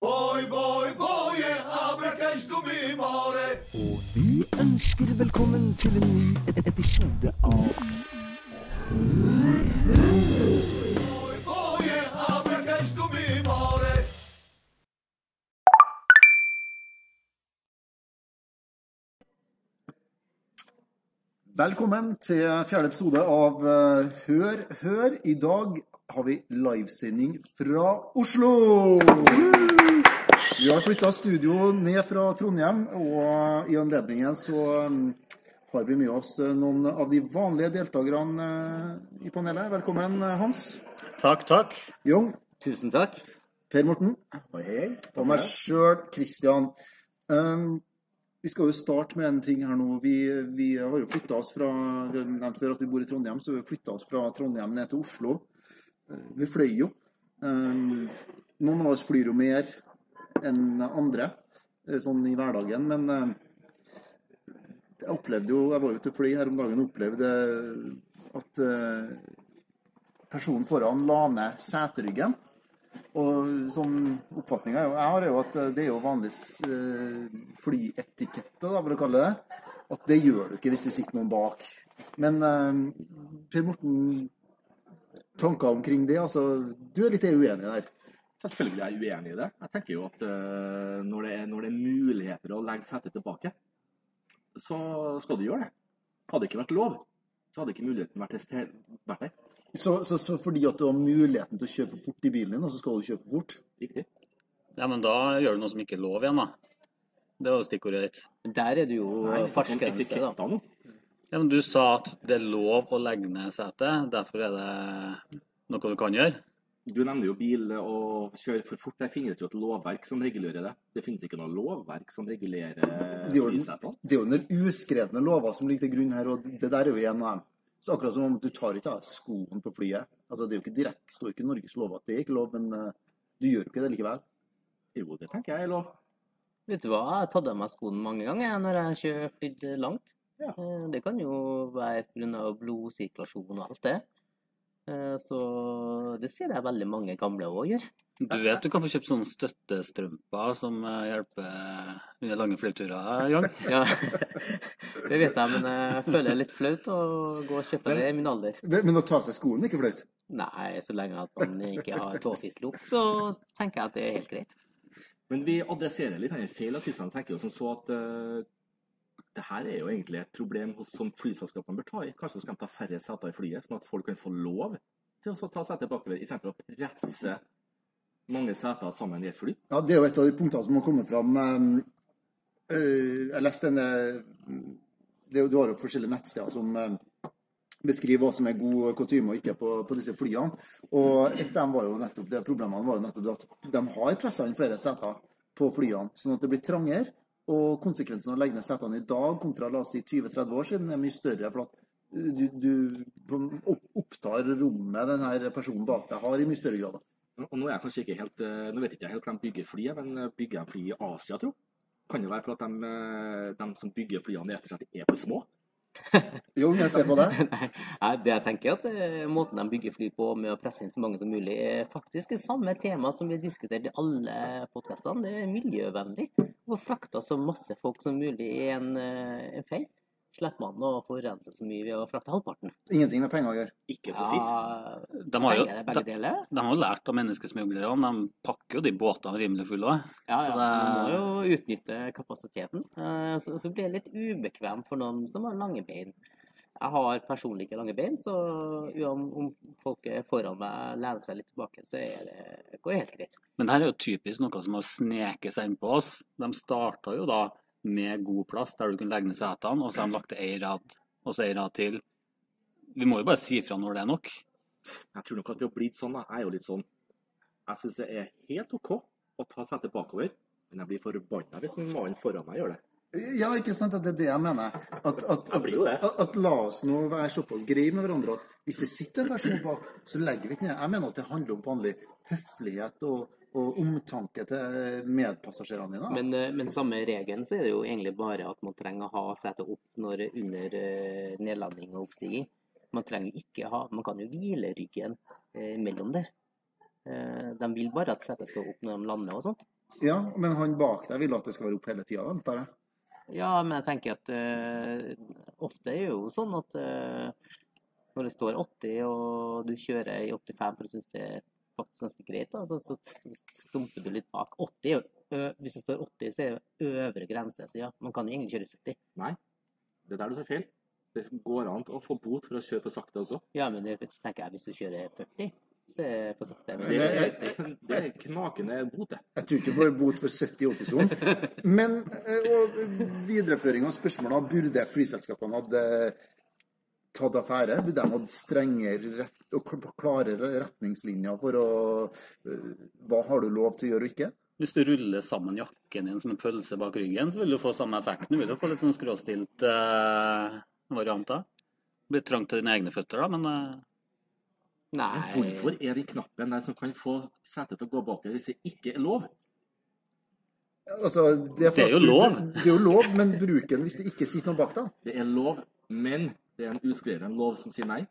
Boy, boy, boy. Og vi ønsker velkommen til en ny e- episode av Boy, boy, abracash dumi more. Velkommen til fjerde episode av eh, Hør, hør. I dag har vi livesending fra Oslo! Vi har flytta studio ned fra Trondheim, og i anledningen så mm, har vi med oss eh, noen av de vanlige deltakerne eh, i panelet. Velkommen, eh, Hans. Takk, takk. Jung. Tusen takk. Per Morten. Og meg sjøl, Kristian. Um, vi skal jo starte med en ting her nå. Vi, vi har jo flytta oss fra Vi har nevnt før at vi bor i Trondheim, så vi har flytta oss fra Trondheim ned til Oslo. Vi fløy jo. Um, noen av oss flyr jo mer enn andre, eh, sånn i hverdagen, men eh, jeg opplevde jo Jeg var jo til fly her om dagen og opplevde at eh, personen foran la ned seteryggen. Og sånn oppfatninga jeg har, er jo at det er jo vanlig flyetikette, da, for å kalle det. At det gjør du ikke hvis det sitter noen bak. Men Per Morten, tanker omkring det? altså, Du er litt uenig der? Selvfølgelig er jeg uenig i det. Jeg tenker jo at uh, når, det er, når det er muligheter å legge setet tilbake, så skal du gjøre det. Hadde det ikke vært lov, så hadde ikke muligheten vært, til vært der. Så, så, så fordi at du har muligheten til å kjøre for fort i bilen din, og så skal du kjøre for fort? Riktig. Ja, men da gjør du noe som ikke er lov igjen, da. Det var jo stikkordet ditt. Der er det jo fartsgrense, da. Ja, men Du sa at det er lov å legge ned setet, derfor er det noe du kan gjøre. Du nevner jo bil og kjøre for fort. Der finnes jo et lovverk som regulerer det. Det finnes ikke noe lovverk som regulerer Det er flysetene. Det er jo en uskrevne lover som ligger til grunn her, og det der er jo en av dem. Så akkurat som om du tar ikke av skoen på flyet. Altså, Det er jo ikke direkte, står ikke i Norges lov at det er ikke lov, men eh, du gjør jo ikke det likevel. Jo, det tenker jeg er lov. Vet du hva, jeg har tatt av meg skoene mange ganger når jeg har kjørt flydd langt. Ja. Eh, Det kan jo være pga. blodsirkulasjon og alt det. Eh, Så det ser jeg veldig mange gamle òg gjør. Du vet du kan få kjøpt sånne støttestrømper som eh, hjelper under lange flyturer, Jan? Ja, det vet jeg, men jeg føler det er litt flaut å gå og kjøpe det i min alder. Men å ta av seg skoene er ikke flaut. Nei, så lenge at man ikke har tåfislukt, så tenker jeg at det er helt greit. Men vi adresserer litt andre feil. av Kristian tenker jo som så at eh, det her er jo egentlig et problem som flyselskapene bør ta i. Kanskje skal de ta færre seter i flyet, sånn at folk kan få lov til å ta seter bakover, istedenfor å presse mange seter sammen i et fly. Ja, Det er jo et av de punktene som har kommet fram. eh, eh, Jeg leste en Du har jo forskjellige nettsteder som eh, beskriver hva som er god kutyme og ikke på, på disse flyene. Og et av dem var jo nettopp det problemene var jo nettopp at de har pressa inn flere seter på flyene, sånn at det blir trangere. Og konsekvensen av å legge ned setene i dag kontra la oss si 20-30 år siden er mye større. for at du, du opptar rommet denne personen bak deg har i mye større grad. Og nå er jeg kanskje ikke helt, eh, nå vet ikke helt hvor de bygger flyet, men eh, bygger de fly i Asia, tro? Kan det være for at de, eh, de som bygger flyene, rett og slett er for små? Jo, jeg ser på det. Nei, det jeg tenker at eh, Måten de bygger fly på med å presse inn så mange som mulig, er faktisk det samme tema som vi har diskutert i alle podkastene. Det er miljøvennlig. Å frakte så masse folk som mulig i en, eh, en feil. Slipper man å forurense så mye ved å frakte halvparten. Ingenting med penger å gjøre. Ikke profitt. Ja, De har jo, de, de har jo lært av menneskesmuglerne. De pakker jo de båtene rimelig fulle. Ja, Så ja. det- Man må jo utnytte kapasiteten. Eh, Så, så blir det litt ubekvem for noen som har lange bein. Jeg har personlig ikke lange bein, så om, om folk er foran meg lener seg litt tilbake, så er det, går det helt greit. Men det her er jo typisk noe som har sneket seg inn på oss. De starta jo da med god plass, der du kunne legge ned setene, og så har de lagt til ei rad, og så ei rad til. Vi må jo bare si ifra når det er nok. Jeg tror nok at det har blitt sånn, jeg er jo litt sånn, jeg synes det er helt ok å ta setet bakover, men jeg blir forbanna hvis en mann foran meg gjør det. Ja, ikke sant det er det jeg mener. At, at, at, at la oss nå være såpass greie med hverandre at hvis det sitter en person bak, så legger vi ikke ned. Jeg mener at det handler om vanlig høflighet og, og omtanke til medpassasjerene dine. Men, eh, men samme regelen så er det jo egentlig bare at man trenger å ha setet opp når under eh, nedlanding og oppstigning. Man trenger ikke ha Man kan jo hvile ryggen eh, mellom der. Eh, de vil bare at setet skal opp når de lander og sånt. Ja, men han bak deg vil at det skal være opp hele tida, antar jeg? Ja, men jeg tenker at uh, ofte er det jo sånn at uh, når det står 80 og du kjører i 85 for du syns det er faktisk ganske greit, da, så, så, stumper du litt bak. 80 er ø, hvis det står 80, så er det øvre grense. Så ja, man kan jo egentlig kjøre 70. Nei, det er der du tar feil. Det går an å få bot for å kjøre for sakte også. Ja, men det tenker jeg hvis du kjører 40, er for sakte. Men Det det, er, det er knakende bot, det. Jeg tror ikke du får bot for 70-80-sonen. Men eh, og videreføring av spørsmålet burde flyselskapene hatt eh, tatt affære? Burde de hatt strengere rett, og kl- klarere retningslinjer for å eh, Hva har du lov til å gjøre og ikke? Hvis du ruller sammen jakken din som en pølse bak ryggen, så vil du få samme effekten. Du vil jo få litt sånn skråstilt uh, varianter. Det blir trangt til dine egne føtter, da, men eh, nei, Men hvorfor er den knappen der som kan få setet til å gå bakover hvis det ikke er lov? Altså, det, er for Det er jo lov. Det er jo lov, men bruk den hvis det ikke sitter noe bak deg. Det er lov, men det er en uskreven lov som sier nei.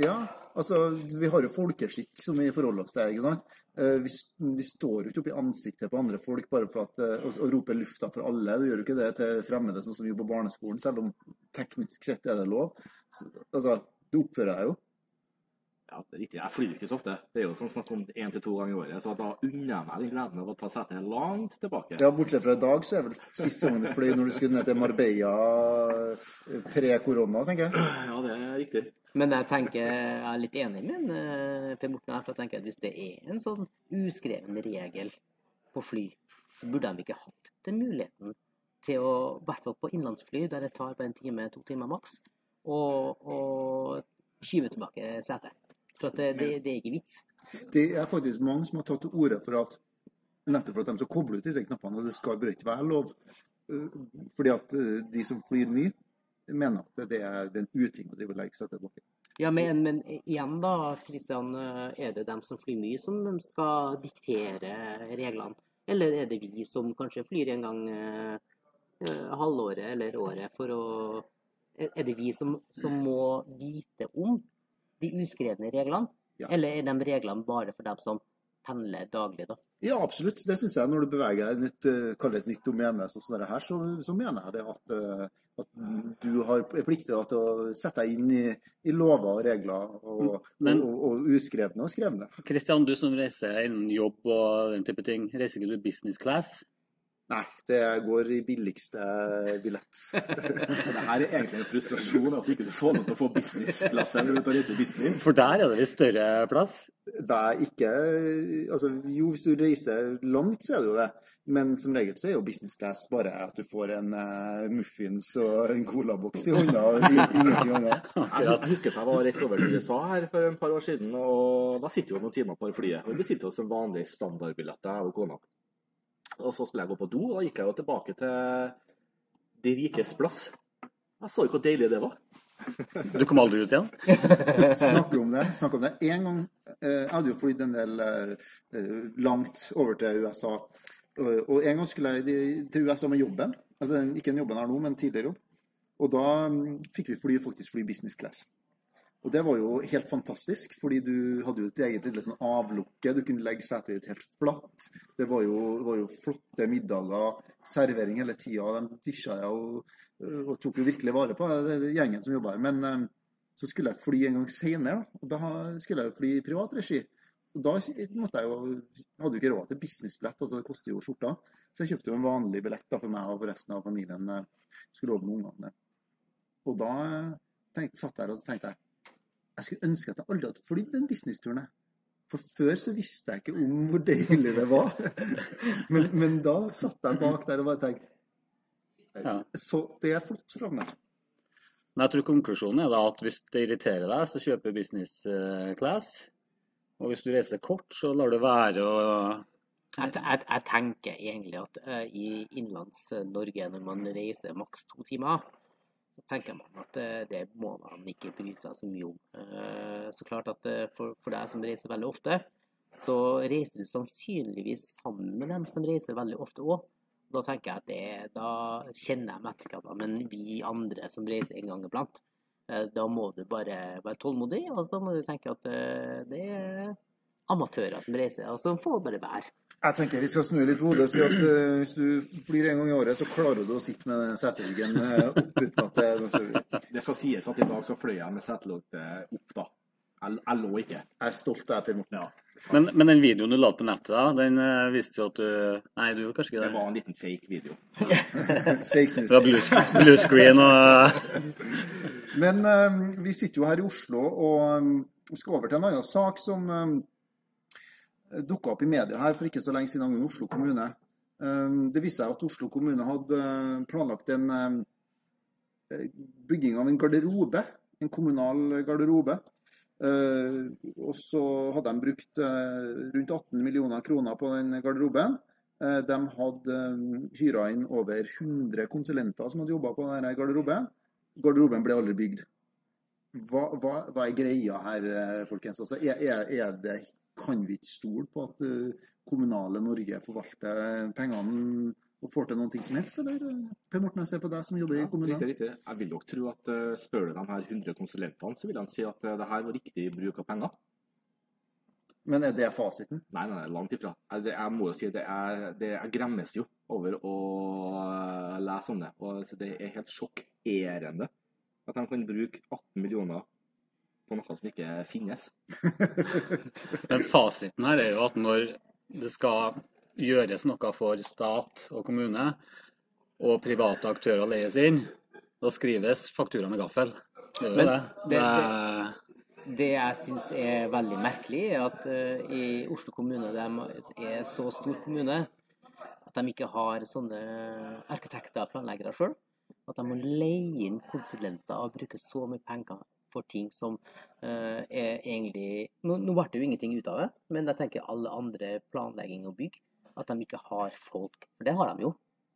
Ja, altså, vi har jo folkeskikk som vi forholder oss til. ikke sant? Eh, Vi, vi står jo ikke opp i ansiktet på andre folk bare for at, eh, og, og roper lufta for alle. Du gjør jo ikke det til fremmede, sånn som vi gjorde på barneskolen, selv om teknisk sett er det lov. Så, altså, du oppfører deg jo. Ja, det er riktig. Jeg flyr ikke så ofte. Det er jo sånn snakk om én til to ganger i året. Så da unner jeg meg den gleden av å ta setet langt tilbake. Ja, Bortsett fra i dag, så er vel siste gangen du fløy når du skulle ned til Marbella eh, pre-korona, tenker jeg. Ja, det er riktig. Men jeg tenker, jeg er litt enig med en, eh, Per Morten her, for jeg tenker at hvis det er en sånn uskreven regel på fly, så burde de ikke hatt den muligheten til å, i hvert fall på innlandsfly, der det tar bare en time, to timer maks, og, og skyve tilbake setet. For at det, det, det er ikke vits. Det er faktisk mange som har tatt til orde for at nettopp for at de skal koble ut disse knappene, og det skal bare ikke være lov. Eh, Fordi at eh, de som flyr mye, mener at det er, en uting å drive og legge seg tilbake. Ja, men, men igjen da, Kristian, er det dem som flyr mye som skal diktere reglene? Eller er det vi som kanskje flyr en gang eh, eh, halvåret eller året for å er det vi som, som må vite om de uskrevne reglene? Ja. Eller er de reglene bare for dem som pendler daglig, da? Ja, absolutt. Det syns jeg. Når du beveger deg i et, eh, nytt domene, som sånn her, så, så mener jeg det at, eh, at du har pliktig til å sette deg inn i, i lover og regler, og, Men- og, og uskrevne og skrevne. Kristian, du som reiser innen jobb og den type ting, reiser ikke du business class? Nei, det går i billigste billett. Det her er egentlig en frustrasjon at du ikke får lov til å få businessplass når du tar og business. For der er det visst større plass. Det er ikke Altså, jo, hvis du reiser langt, så er det jo det. Men som regel så er jo business class bare at du får en uh, muffins og en colaboks i hånda. i- Ingenting annet. Jeg husker at jeg var reist over til USA her for et par år siden, og da sitter vi noen timer på flyet. Og vi bestilte oss en vanlig standardbillett, jeg og kona. Og så skulle jeg gå på do, og da gikk jeg jo tilbake til de rikes plass. Jeg så jo hvor deilig det var. Du kom aldri ut igjen? Snakke om det. snakke om det. En gang eh, Jeg hadde jo flydd en del eh, eh, langt over til USA. Og, en gang skulle jeg til USA med jobben. Altså ikke den jobben her nå, men tidligere jobb. Og da mm, fikk vi fly, faktisk fly business class. Og det var jo helt fantastisk, fordi du hadde jo et eget lille sånn avlukke. Du kunne legge setet ditt helt flatt. Det var jo, var jo flotte middager, servering hele tida. De disja jeg og, og tok jo virkelig vare på det, det gjengen som jobba her. Men eh, så skulle jeg fly en gang senere, da. Og da skulle jeg jo fly i privat regi. Og da måtte jeg jo, hadde jo ikke råd til businessbillett, altså det koster jo skjorta. Så jeg kjøpte jo en vanlig billett da for meg og for resten av familien. eh, Skulle over med ungene. Og da tenkte, satt jeg der og så tenkte jeg jeg skulle ønske at jeg aldri hadde flydd den businessturen. For før så visste jeg ikke om hvor deilig det var. Men, men da satt jeg bak der og bare tenkte Ja. så Det er flott framme. Men jeg tror konklusjonen er da at hvis det irriterer deg, så kjøper business eh, class. Og hvis du reiser kort, så lar du være å Jeg, jeg, jeg tenker egentlig at uh, i Innlands-Norge, når man reiser maks to timer, så tenker man at eh, det må man ikke bry seg så mye om. Eh, så klart at eh, for, deg som reiser veldig ofte, så reiser du sannsynligvis sammen med dem som reiser veldig ofte òg. Da tenker jeg at det, da kjenner jeg etter men vi andre som reiser en gang iblant, da må du bare være tålmodig, og så må du tenke at det er amatører som reiser, og så får bare være. Jeg tenker vi skal snu litt hodet og si at uh, hvis du flyr en gang i året, så klarer du å sitte med seteryggen uh, opp uten at det er noe større. Det skal sies at i dag så fløy jeg med setelokket opp, da. Jeg, jeg lå ikke. Jeg er stolt av deg, Per Morten. Ja. Men, men den videoen du la på nettet, da, den uh, viste jo at du Nei, du gjorde kanskje ikke Det det? var en liten fake video. Fake news. Det var blue, blue screen og Men eh, vi sitter jo her i Oslo og eh, skal over til en annen sak som um, dukka opp i media her for ikke så lenge siden angående Oslo kommune. Eh, det viste seg at Oslo kommune hadde eh, planlagt en eh, bygging av en garderobe. En kommunal garderobe. Eh, og så hadde de brukt rundt 18 millioner kroner på den garderoben. De hadde hyra inn over 100 konsulenter som hadde jobba på denne garderoben. Garderoben ble aldri bygd. Hva, hva, hva er greia her, folkens? Altså, er, er det, kan vi ikke stole på at eh, kommunale Norge forvalter pengene og får til noen som helst, eller? Per Morten, jeg ser på deg som jobber i Ja, kommunen. riktig, riktig. Jeg vil nok tro at eh, spør du de her 100 konsulentene, så vil de si at eh, det her var riktig bruk av penger. Men er det fasiten? Nei, nei, nei, langt ifra. Jeg, jeg må jo si det er, det, Jeg gremmes jo over å eh, lese om det. Og altså, det er helt sjokkerende at de kan bruke 18 millioner på noe som ikke finnes. Men fasiten her er jo at når det skal gjøres noe for stat og kommune, og private aktører leies inn, da skrives faktura med gaffel. Det er jo Men det. det- det er, Det jeg syns er veldig merkelig, er at uh, i Oslo kommune, de er så stor kommune, at de ikke har sånne arkitekter og planleggere sjøl. At de må leie inn konsulenter og bruke så mye penger for ting som uh, er egentlig nå, nå ble det jo ingenting ut av det, men jeg tenker alle andre planlegging og bygg, at de ikke har folk. For det har de jo.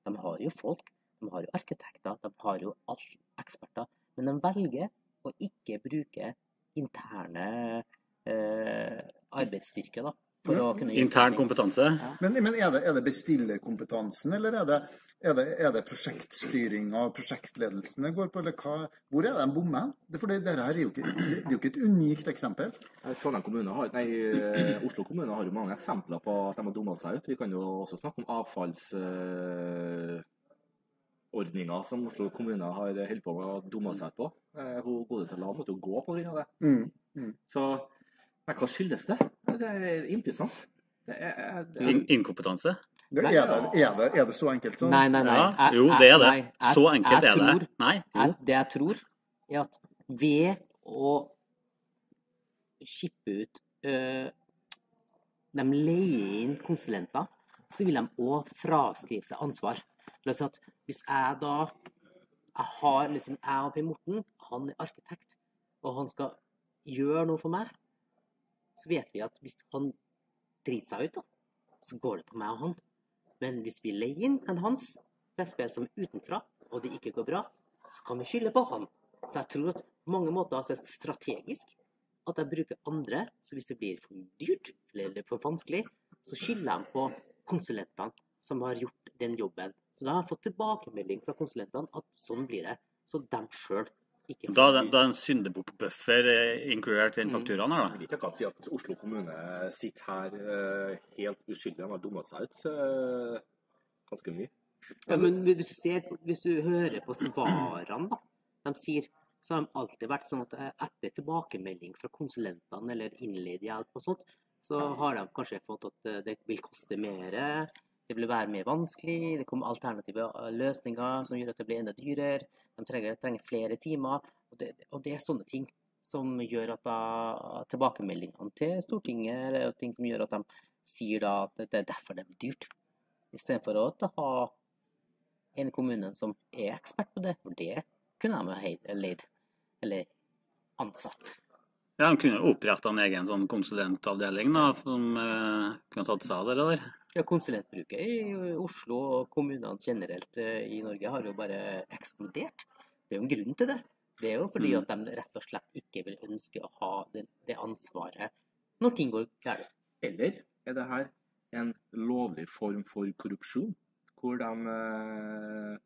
De har jo folk. De har jo arkitekter, de har jo alt, eksperter. Men de velger å ikke bruke interne uh, arbeidsstyrke da, for å kunne intern kompetanse? Ja. Men, men er, det, er det bestillerkompetansen, eller er det, er det, er det prosjektstyringa og prosjektledelsen det går på? Eller hva, hvor er det de bommer? Det- For det, dette er jo ikke, det er jo ikke et unikt eksempel. Eh, Trondheim kommune har, nei, eh, Oslo kommune har jo mange eksempler på at de har dumma seg ut. Vi kan jo også snakke om avfallsordninger som Oslo kommune har holdt på med å dumme seg ut på. Eh, Hun godeste Lan måtte jo gå på det. Mm. Mm. Så men hva skyldes det? Det er interessant. Det er, det er, In inkompetanse. Det, er, det, er, det, er det så enkelt? Så? Nei, nei, nei. Ja, Jeg- jo, det er det. nei, Så enkelt jeg er det. Nei, jo. Jeg, det jeg tror, er at ved å skippe ut øh, De leier inn konsulenter, så vil de òg fraskrive seg ansvar. La oss si at hvis jeg da Jeg har liksom Jeg og Per Morten, han er arkitekt, og han skal gjøre noe for meg, så vet vi at hvis han driter seg ut, da, så går det på meg og han. Men hvis vi leier inn en hans det er spill som er utenfra, og det ikke går bra, så kan vi skylde på han. Så jeg tror at på mange måter så er det strategisk at jeg bruker andre. Så hvis det blir for dyrt eller for vanskelig, så skylder jeg på konsulentene som har gjort den jobben. Så da har jeg fått tilbakemelding fra konsulentene at sånn blir det. Så de sjøl ikke Da, er det- da er en syndebukkbuffer eh, inkludert i den Mm. fakturaen her, Jeg da. vil ikke akkurat si at Oslo kommune sitter her eh, helt uskyldig. De har dumma seg ut eh, ganske mye. Ja, men hvis du, ser, hvis du hører på svarene, da. De sier så har de alltid vært sånn at etter tilbakemelding fra konsulentene eller innleid hjelp og sånt, så har de kanskje fått at det vil koste mer, det vil være mer vanskelig, det kommer alternative eh, løsninger som gjør at det blir enda dyrere, de trenger, trenger flere timer, og det, og det er sånne ting som gjør at da tilbakemeldingene til Stortinget, er ting som gjør at de sier da at det er derfor det er dyrt. Istedenfor å ha en kommune som er ekspert på det, for det kunne de ha leid eller ansatt. Ja, De kunne oppretta en egen sånn konsulentavdeling da, som eh, kunne tatt seg av det der. Ja, Konsulentbruket i Oslo og kommunene generelt eh, i Norge har jo bare eksplodert. Det er jo en grunn til det. Det er jo fordi Mm. at de rett og slett ikke vil ønske å ha det, det ansvaret når ting går galt. Eller er det her en lovlig form for korrupsjon, hvor de eh,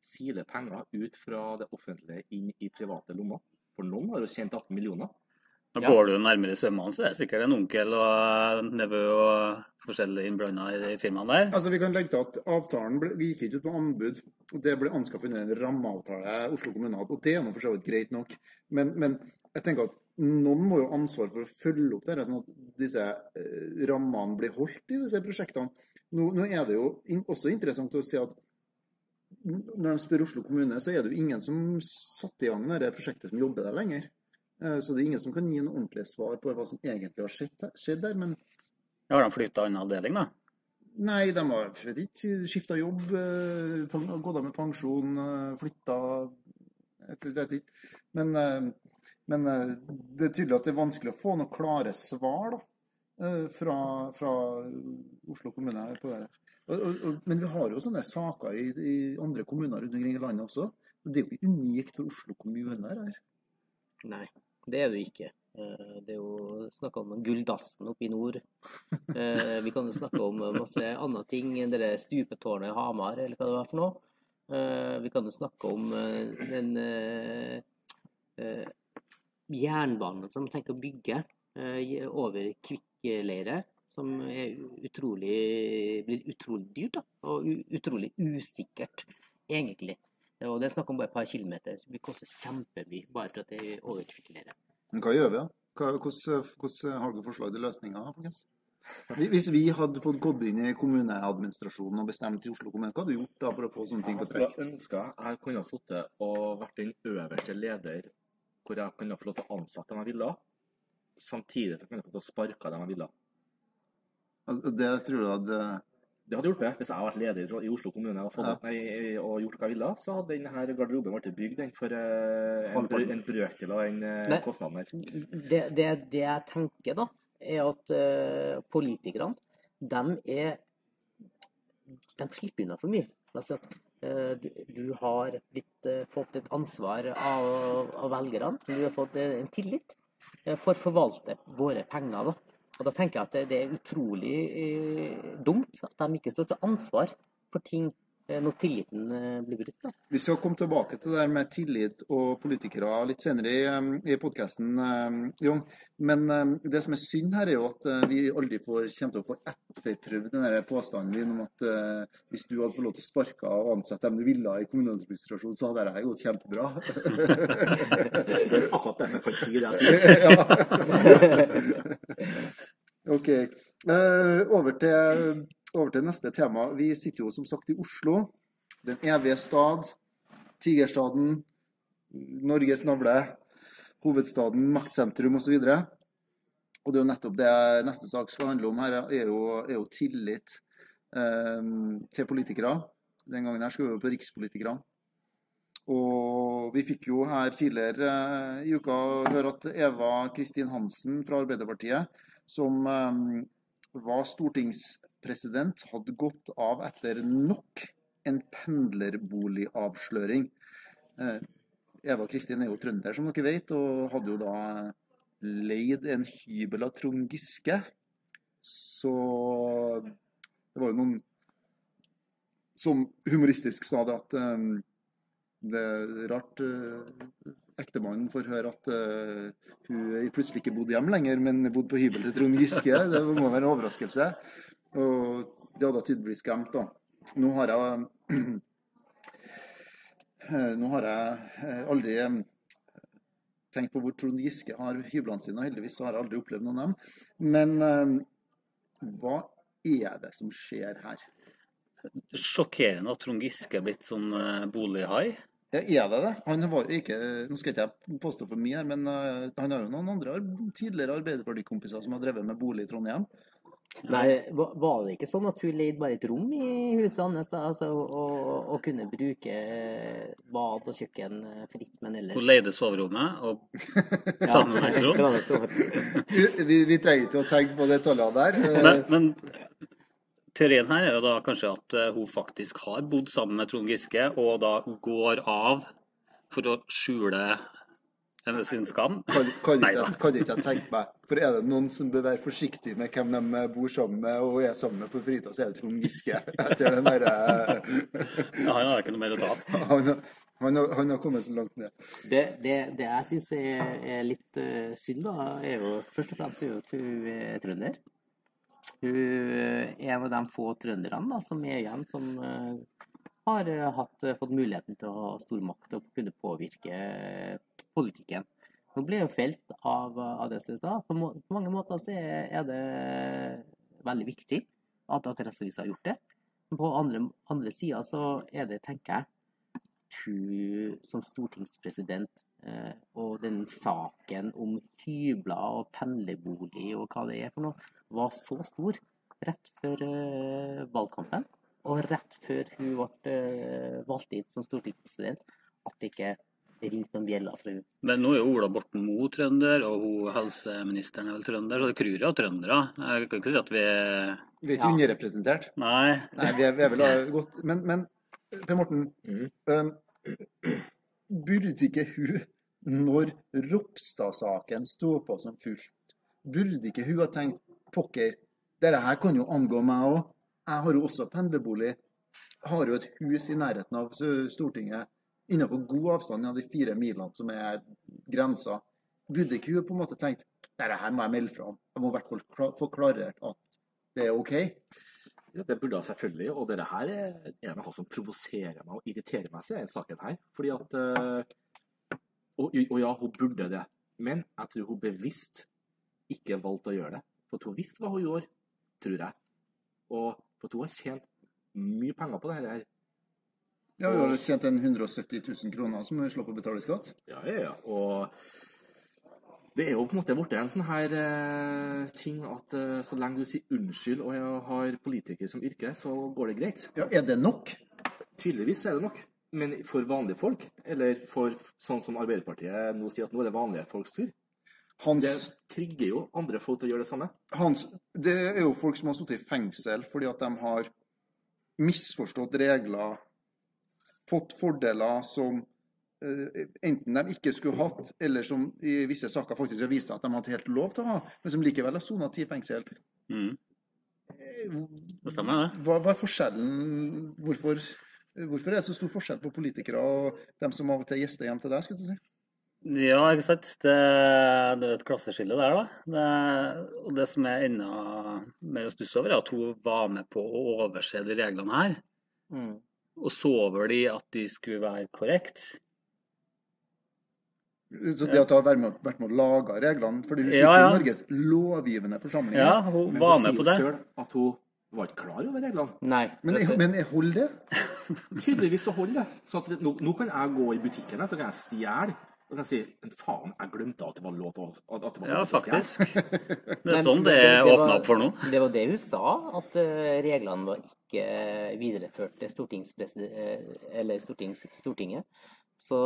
siler penger ut fra det offentlige inn i private lommer? For noen har jo tjent 18 millioner. Da Ja. Går du nærmere sømmene, så er det sikkert en onkel og nevø og forskjellige innblanda i de firmaene der. Altså, Vi kan legge til at avtalen ble, vi gikk ikke ut på anbud. Det ble anskaffet under en rammeavtale Oslo kommune hadde, og det er nå for så vidt greit nok. Men, men jeg tenker at noen må jo ha ansvar for å følge opp dette, sånn at disse eh, rammene blir holdt i disse prosjektene. Nå, nå er det jo også interessant å se at når de spør Oslo kommune, så er det jo ingen som satte i gang det prosjektet som jobber der lenger. Eh, Så det er ingen som kan gi en ordentlig svar på hva som egentlig har skjedd, skjedd der. Men Har de flytta annen avdeling, da? Nei, de har skifta jobb, eh, gått av med pensjon, eh, flytta. Men, men det er tydelig at det er vanskelig å få noen klare svar da, eh, fra, fra Oslo kommune på det. Men vi har jo sånne saker i, i andre kommuner rundt omkring i landet også. Det er jo ikke unikt for Oslo kommune. her. Nei, det er det ikke. Eh, Det er jo snakk om gulldassen oppe i nord. Eh, Vi kan jo snakke om masse andre ting. enn Det stupetårnet i Hamar, eller hva det var for noe. Eh, Vi kan jo snakke om den jernbanen som de tenker å bygge over Kvikkleire. Som er utrolig, blir utrolig dyrt, da. Og utrolig usikkert, egentlig. Og det er snakk om bare et par kilometer, så det koster kjempemye bare for at det er over Men hva gjør vi, da? Hvordan, har dere forslag til løsninger? folkens? Hvis vi hadde fått gått inn i kommuneadministrasjonen og bestemt i Oslo kommune, hva hadde du gjort da for å få sånne ting på Jeg skulle trekk? ønska jeg kunne ha sittet og vært den øverste leder hvor jeg kunne ha fått lov til å ansette dem jeg ville, samtidig som jeg kunne ha fått lov til å sparke dem jeg ville. Altså, Det tror jeg hadde Det hadde hjulpet. Hvis jeg hadde vært leder i Oslo kommune og, Ja. nei, og gjort hva jeg ville, så hadde denne garderoben blitt bygd for uh, en, en brøkdel av den uh, kostnaden her. det, det, det jeg tenker, da, er at uh, politikerne, de er De slipper unna for mye. At du, du har blitt, fått et ansvar av, av velgerne. Du har fått en tillit for å forvalte våre penger. da. Og da tenker jeg at det, er utrolig eh, dumt at de ikke står til ansvar for ting eh, når tilliten eh, blir brutt. da. Vi skal komme tilbake til det der med tillit og politikere litt senere i, um, i podkasten, Jong. Men um, det som er synd her, er jo at vi aldri får, kommer til å få etterprøvd den der påstanden din om at hvis du hadde fått lov til å sparke og ansette dem du ville i kommuneadministrasjonen, så hadde det gått kjempebra. Det er akkurat det jeg kan si det. jeg sier. OK. Eh, over, til, over til neste tema. Vi sitter jo som sagt i Oslo. Den evige stad. Tigerstaden. Norges navle. Hovedstaden, maktsentrum osv. Og, og det er jo nettopp det neste sak skal handle om her, er jo, er jo tillit eh, til politikere. Den gangen her skal vi jo på rikspolitikere. Og vi fikk jo her tidligere eh, i uka høre at Eva Kristin Hansen fra Arbeiderpartiet, som eh, var stortingspresident, hadde gått av etter nok en pendlerboligavsløring. Eh, Eva Kristin er jo trønder, som dere vet, og hadde jo da leid en hybel av Trond Giske. Så det var jo noen som humoristisk sa det at um, det er rart uh, ektemannen får høre at uh, hun plutselig ikke bodde hjemme lenger, men bodde på hybel til Trond Giske. Det må være en overraskelse. Og det hadde tydeligvis glemt, da. Nå har jeg Nå har jeg aldri eh, tenkt på hvor Trond Giske har hyblene sine, og heldigvis har jeg aldri opplevd noen av dem. Men uh, hva er det som skjer her? Sjokkerende at Trond Giske er blitt sånn bolighai. Ja, er det det? Han var jo ikke, Nå skal ikke jeg påstå for mye her, men uh, han har jo noen andre tidligere Arbeiderpartikompiser som har drevet med bolig i Trondheim. Nei, var det ikke sånn at hun leide bare et rom i huset hans? Altså, og, og kunne bruke bad og kjøkken eh, fritt, men ellers Hun leide soverommet og sammenhengsrom. så- Vi, vi trenger ikke å tenke på detaljene der. Eh, Men, men teorien her er jo da kanskje at eh, hun faktisk har bodd sammen med Trond Giske, og da går av for å skjule hennes sin skam. Kan, kan, Nei ikke, kan ikke jeg tenke meg. For er det noen som bør være forsiktig med hvem de bor sammen med og er sammen med på fritida, så er det Trond Giske. Etter den derre Ja, han har ikke noe mer å ta av. han, han, har- kommet så langt ned. Det, det, det jeg syns er, er litt uh, synd, da, er jo først og fremst at hun er trønder. Hun er en av de få trønderne som er igjen, som eh, har eh, hatt, eh, fått muligheten til å ha stor makt og kunne påvirke eh, politikken. Hun ble jo felt av, av det jeg sa. På, på mange måter så er, er det veldig viktig at Adresseavisa har gjort det. Men på andre, andre sida så er det, tenker jeg, hun som stortingspresident eh, og den saken om hybler og pendlerbolig og hva det er for noe, var så stor rett før eh, valgkampen og rett før hun ble eh, valgt inn som stortingspresident, at det ikke ringte noen bjeller fra henne. Men nå er jo Ola Borten Moe trønder, og hun helseministeren er vel trønder, så det kryr av trøndere. Jeg kan ikke si at vi er Vi er ikke Ja. underrepresentert. Nei. Nei, vi er, vi er vel godt Men, men Per Morten, Mm. um, burde ikke hun, når Ropstad-saken sto på som fullt, burde ikke hun ha tenkt pokker, dette her kan jo angå meg òg. Jeg har jo også pendlerbolig. Har jo et hus i nærheten av Stortinget innenfor god avstand av de fire milene som er grensa. Burde ikke hun på en måte tenkt dette her må jeg melde fra om. Jeg må i hvert fall få klarert at det er OK. Det burde hun selvfølgelig, og dette her er noe som provoserer meg og irriterer meg i saken her. Fordi at eh, og, og ja, hun burde det, men jeg tror hun bevisst ikke valgte å gjøre det. For hun visste hva hun gjorde, tror jeg. Og for hun har tjent mye penger på det her. Ja, hun har tjent en 170 000 kroner som hun slår på å betale skatt. Ja, ja, ja. Og det er jo på en måte blitt en sånn her eh, ting at eh, så lenge du sier unnskyld og jeg har politiker som yrke, så går det greit. Ja, Er det nok? Tydeligvis er det nok. Men for vanlige folk, eller for sånn som Arbeiderpartiet nå sier at nå er det vanlige folks tur, Hans, det trigger jo andre folk til å gjøre det samme. Hans, det er jo folk som har sittet i fengsel fordi at de har misforstått regler, fått fordeler som eh, enten de ikke skulle hatt, eller som i visse saker faktisk har vist seg at de hadde helt lov til å ha, men som likevel har sona ti i fengsel. Mm. Eh, Det stemmer, det. Hva, hva er forskjellen? Hvorfor, hvorfor er det så stor forskjell på politikere og dem som av og til gjester hjem til deg? skulle du si? Ja, ikke sant. Det, det er et klasseskille der, da. Det, og det som er enda mer å stusse over, er at hun var med på å overse de reglene her. Mm. Og så over de at de skulle være korrekt. Så det at du har vært med, vært med å lage reglene fordi du sitter Ja, ja. i Norges lovgivende forsamling. Ja, hun var med på det. selv at hun var ikke klar over reglene. Nei. Men, jeg, men hold det. Tydeligvis så holder det. Så at nå, nå kan jeg gå i butikken så kan jeg stjele. Og kan jeg si men faen, jeg glemte at det var lov til å Ja, lov til å stjele». faktisk. Det er sånn det er åpna opp for nå. Det var det hun sa, at eh, reglene var ikke videreført til eh, eller stortings, Stortinget. Så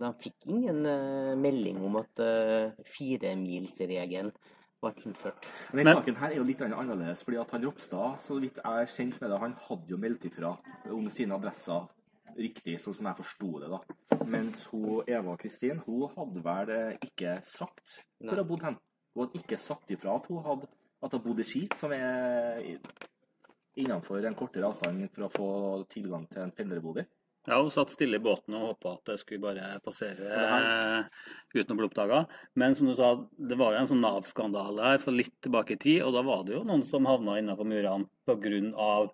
de fikk ingen eh, melding om at uh, firemilsregelen ble innført. Men Men- den saken her er jo litt annerledes, fordi at han Ropstad, så vidt jeg er kjent med det, han hadde jo meldt ifra om sine adresser riktig, sånn som jeg forsto det, da. Mens hun Eva Kristin, hun hadde vel eh, ikke sagt hvor hun bodde hen. Hun hadde ikke sagt ifra at hun hadde at hun bodde i Ski, som er innenfor en kortere avstand for å få tilgang til en pendlerbolig. Ja, hun satt stille i båten og håpa at det skulle bare passere eh, uten å bli oppdaga. Men som du sa, det var jo en sånn Nav-skandale her for litt tilbake i tid, og da var det jo noen som havna innenfor murene pga.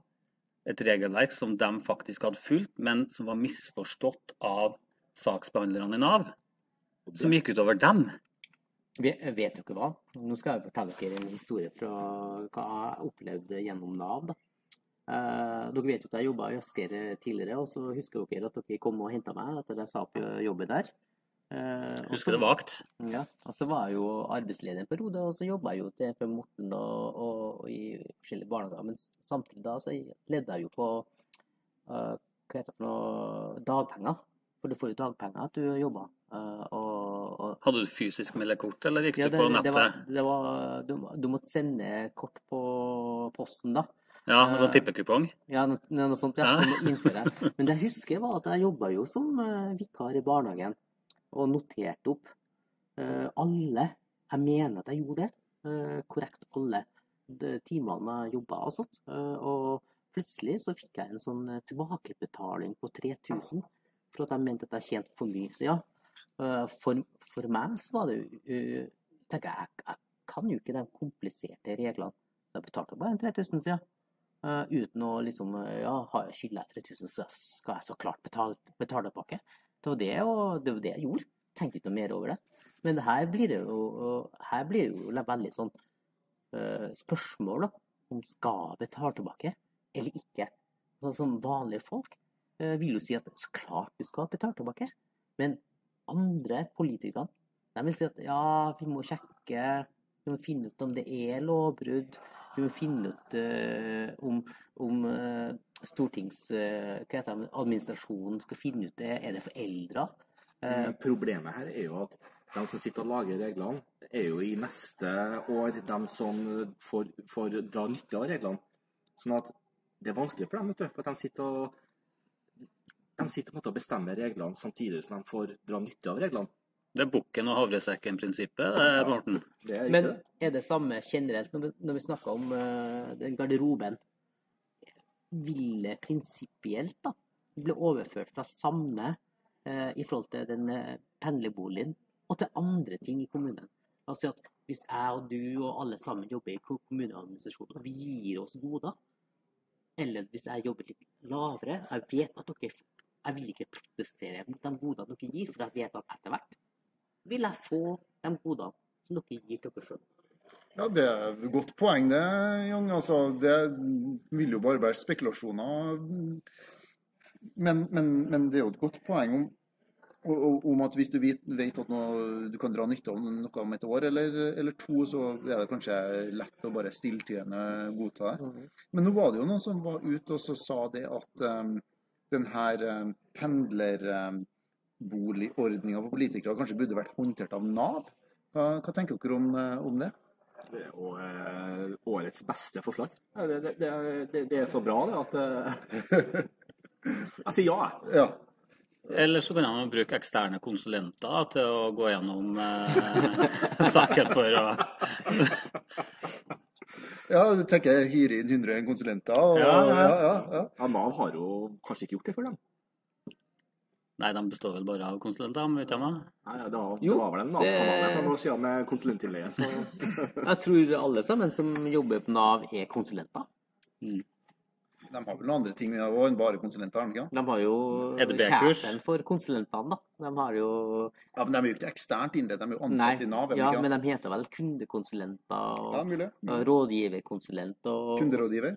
et regelverk som de faktisk hadde fulgt, men som var misforstått av saksbehandlerne i Nav. Som gikk utover dem. Vi jeg vet jo ikke hva. Nå skal jeg fortelle dere en historie fra hva jeg opplevde gjennom Nav. da. Eh, dere vet jo at jeg jobba i Asker tidligere, og så husker dere at dere kom og henta meg etter at jeg sa på jobben der. Eh, Husker det vagt. Ja, og så var jeg jo arbeidsledig en periode, og så jobba jeg jo til for Morten og, og, og i forskjellige barnehager. Men samtidig da så ledde jeg jo på uh, hva heter det for noe dagpenger. For du får jo dagpenger at du jobber. Uh, og, og Hadde du fysisk meldekort, eller gikk ja, du på på det nettet? var, det var du, du måtte sende kort på posten, da. Ja, en sånn tippekupong? Ja, noe, noe sånt. Ja. Ja. Men det jeg husker, var at jeg jobba jo som eh, vikar i barnehagen. Og noterte opp. Eh, alle Jeg mener at jeg gjorde det. eh, korrekt alle timene jeg jobba og sånt. Og plutselig så fikk jeg en sånn tilbakebetaling på 3000 for at jeg mente at jeg tjente for mye. Så ja, for, for meg så var det jo tenker jeg, jeg, jeg kan jo ikke de kompliserte reglene. Så jeg betalte bare en 3000 siden. Eh, uten å liksom eh, Ja, skylder jeg 3000, så skal jeg så klart betale, betale tilbake. Det var det, og det var det jeg gjorde. Tenkte ikke noe mer over det. Men det her blir det jo, her blir det jo veldig sånn uh, spørsmål da, om skal betale tilbake eller ikke. Sånn som vanlige folk uh, vil jo si at så klart du skal betale tilbake. Men andre politikere de vil si at ja, vi må sjekke, vi må finne ut om det er lovbrudd. Vi finne ut eh, om, om eh, stortings... eh, hva heter det, administrasjonen skal finne ut det. Er det foreldra? Eh, Problemet her er jo at de som sitter og lager reglene, er jo i neste år de som får, får dra nytte av reglene. Sånn at det er vanskelig for dem, vet du. For de sitter og de sitter på en måte og bestemmer reglene samtidig som de får dra nytte av reglene. Det er bukken og havresekken-prinsippet, Morten. Det er Men er det samme generelt når vi, når vi snakker om uh, den garderoben? Vil det prinsipielt da bli overført fra samme uh, i forhold til den uh, pendlerboligen og til andre ting i kommunen? Altså at hvis jeg og du og alle sammen jobber i ko- kommuneadministrasjonen, og vi gir oss goder, eller hvis jeg jobber litt lavere, jeg vet at dere jeg vil ikke protestere mot de godene dere gir, for jeg vet at etter hvert vil jeg få de godene som dere gir til dere sjøl. Ja, Det er et godt poeng, det, Jan. Altså, det vil jo bare være spekulasjoner. Men, men, men det er jo et godt poeng om, om- om at hvis du vet, vet at noe, du kan dra nytte av noe om et år eller, eller to, så er det kanskje lett å bare stilltiende godta det. Men nå var det jo noen som var ute og så sa det at um, den her um, pendlerboligordninga for politikere kanskje burde vært håndtert av Nav. Hva, hva tenker dere om, eh, om det? Det er jo eh, årets beste forslag. Det, det, det, det, det er så bra, det, at eh, Jeg sier ja, jeg. Ja. Eller så kan man bruke eksterne konsulenter til å gå gjennom eh, saken for å ja, du tenker jeg hyre inn 100 konsulenter. Og, Ja, ja. ja, ja, ja. Ja, Nav har jo kanskje ikke gjort det for dem. Nei, de består vel bare av konsulenter, vet hva? Nei, det var, Jo, det var vel en Nav-skandale det- for noen år siden med konsulentilleie, så Jeg tror alle sammen som jobber på Nav, er konsulenter. De har vel noen andre ting òg enn bare konsulenter, ikke? De har jo sjefen for konsulentene, da. De har jo Ja, men de er jo ikke eksternt innledet, de er jo ansatt Nei, i Nav. ja, ikke? men de heter vel kundekonsulenter og Ja, mulig. og rådgiverkonsulent og Kunderådgiver.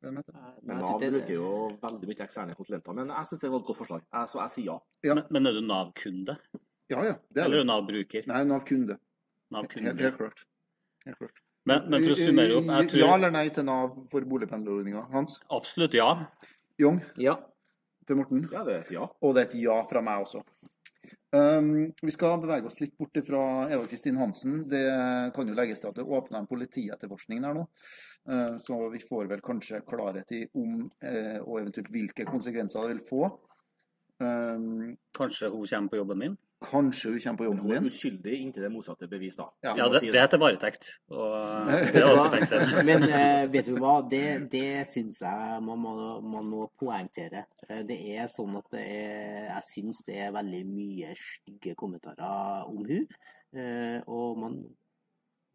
De heter. det? Men Nav det- bruker jo veldig mye eksterne konsulenter. Men jeg syns det var et godt forslag, jeg, så jeg sier ja. Ja. Men, men er du Nav-kunde? Ja, ja. Det er Eller er du Nav-bruker? Nei, Nav-kunde. Nav-kunde. helt klart. Helt klart. Men, men for å summere opp, jeg Ja eller nei til Nav for boligpendlerordninga? Hans? absolutt ja. Jong? Ja. Per Morten? Ja, det er et ja. Og det er et ja fra meg også. Um, vi skal bevege oss litt bort fra Eva Kristin Hansen. Det kan jo legges til at det åpna en politietterforskning der nå. Uh, så vi får vel kanskje klarhet i om uh, og eventuelt hvilke konsekvenser det vil få. Um, Kanskje hun kommer på jobben min? Kanskje du kommer på jobben Du er din. uskyldig inntil det motsatte er bevist, da. Ja, Ja, det, det er til varetekt. Og det er også fengsel. Men eh, vet du hva, det, det syns jeg man må, man må poengtere. Eh, Det er sånn at det er, jeg syns det er veldig mye stygge kommentarer om hun. Eh, og man,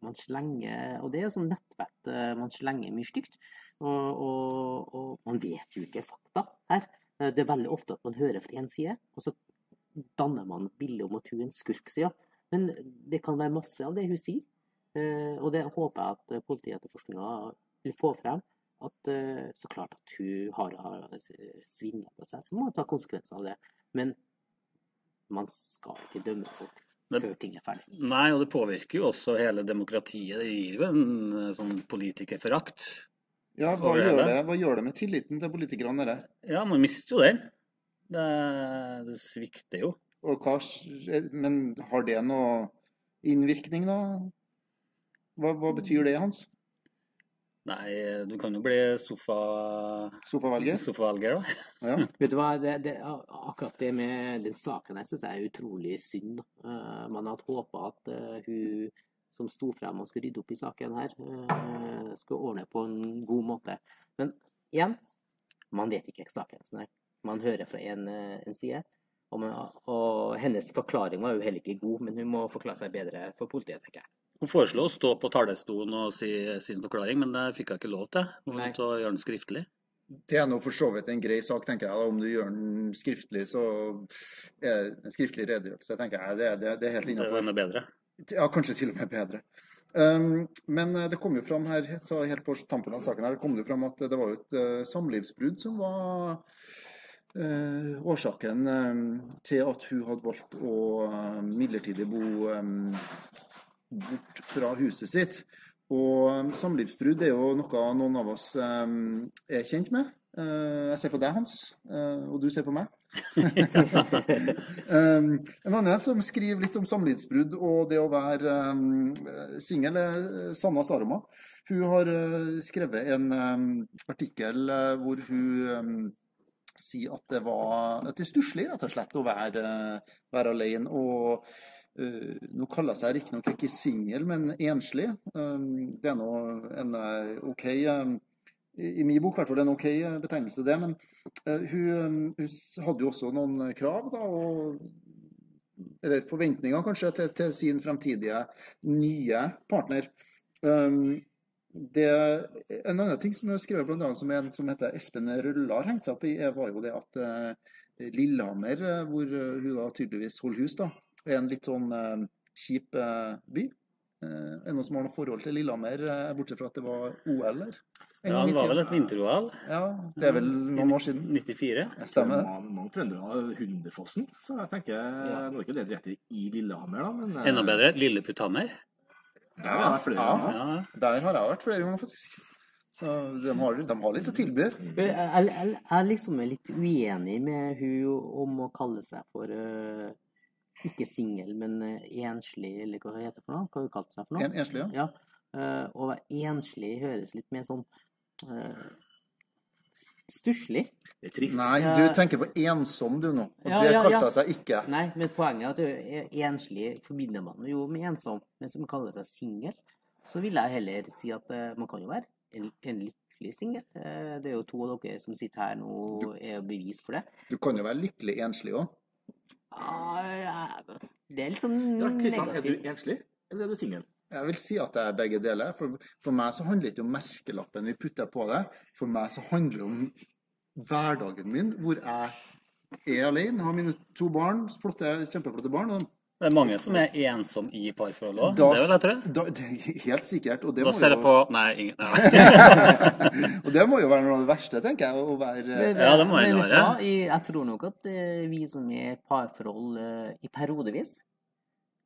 man slenger Og det er sånn nettvett. eh, Man slenger mye stygt. Og, og, og man vet jo ikke fakta her. Eh, Det er veldig ofte at man hører fra én side, og så danner man et bilde om at hun er en skurk. sier hun. men det kan være masse av det hun sier. Eh, og det håper jeg at eh, politietterforskninga vil få frem. At eh, så klart at hun har, har svindla på seg, så må man ta konsekvenser av det. Men man skal ikke dømme folk Det- før ting er ferdig. Nei, og det påvirker jo også hele demokratiet. Det gir jo en sånn politikerforakt. Ja, hva gjør, det, hva gjør det med tilliten til politikerne? Ja, man mister jo den. Det, det svikter jo. Og hva, men har det noe innvirkning, da? Hva, hva betyr det, Hans? Nei, du kan jo bli sofa... Sofavelger. sofavelger, da. Ja. Vet du hva, det, det, akkurat det med den saken her syns jeg er utrolig synd. Eh, man hadde håpa at uh, hun som sto frem og skulle rydde opp i saken her, uh, skulle ordne på en god måte. Men igjen, man vet ikke saken. Sånn her. Man hører fra en, eh, en side. Og, man, og hennes forklaring var jo heller ikke god, men hun må forklare seg bedre for politiet, tenker jeg. Hun foreslo å stå på talerstolen og si sin forklaring, men det fikk hun ikke lov til. Hun måtte gjøre den skriftlig. Det er nå for så vidt en grei sak, tenker jeg. Om du gjør den skriftlig, så er en skriftlig redegjørelse, tenker jeg. Det, det, det er helt Det innafor. var enda bedre. Ja, kanskje til og med bedre. Um, men eh, det kom jo fram her, helt på tampen av saken her, det kom det jo fram at det var jo et eh, samlivsbrudd som var eh, årsaken eh, til at hun hadde valgt å eh, midlertidig bo eh, bort fra huset sitt. Og eh, samlivsbrudd er jo noe noen av oss eh, er kjent med. Eh, jeg ser på deg, Hans, eh, og du ser på meg. En annen som skriver litt om samlivsbrudd og det å være singel, er Sanna Saroma. Hun har skrevet en artikkel hvor hun sier at det var at stusslig rett og slett å være, være alene. Og uh, nå kaller jeg riktignok ikke singel, men enslig. Um, det er nå en uh, OK um, i min bok hvert fall en OK eh, betegnelse, det. Men uh, hun, eh, hun hadde jo også noen krav, da, og Eller forventninger, kanskje, til, til sin fremtidige nye partner. Um, det, en annen ting som jeg har skrevet, blant annet, som en som heter Espen Rølla har hengt seg opp i, var jo det at eh, Lillehammer, eh, hvor eh, hun da tydeligvis holder hus, da, er en litt sånn eh, kjip eh, by. Eh, er det noen som har noe forhold til Lillehammer, eh, bortsett fra at det var OL der? Ja, det var vel et vinter-OL. Ja, det er vel noen år siden. 94. Jeg Stemmer det. Mange, mange trøndere har Hunderfossen, så jeg tenker Nå er ikke det direkte i Lillehammer, da, men Enda bedre, Lilleputthammer. Der har jeg vært flere Ja. ganger. Der har jeg vært flere ganger, faktisk. Så de har, de har litt å tilby. Jeg, jeg, jeg, jeg er liksom litt uenig med hun om å kalle seg for uh, ikke singel, men eh, enslig, eller hva det heter for noe. Hva hun kalte seg for noe? En enslig, ja. Ja. Uh, være enslig høres litt mer sånn uh, stusslig. Det er trist. Nei, du tenker på ensom du nå. Og Ja, det ja, kalte ja. seg ikke. Nei, men poenget er at er enslig forbinder man jo med ensom. Men som kaller seg singel, så vil jeg heller si at eh, man kan jo være en, en lykkelig singel. Eh, det er jo to av dere som sitter her nå, er jo bevis for det. Du kan jo være lykkelig enslig òg. Ja, det er litt sånn Ja, Kristian, er du enslig, eller er du singel? Jeg vil si at det er begge deler. For, for meg så handler det ikke om merkelappen vi putter på det. For meg så handler det om hverdagen min, hvor jeg er alene, har mine to barn, flotte, kjempeflotte barn. Og Det er mange som er ensom i parforhold òg. da, Det vil jeg tro. da, det er helt sikkert. Og det, Da må ser jeg jo, på Nei, ingen nei. og det må jo være noe av det verste, tenker jeg. Å være Men, Ja, det må men jeg gjøre, du være. Jeg, jeg tror nok at eh, vi som er i parforhold eh, i periodevis,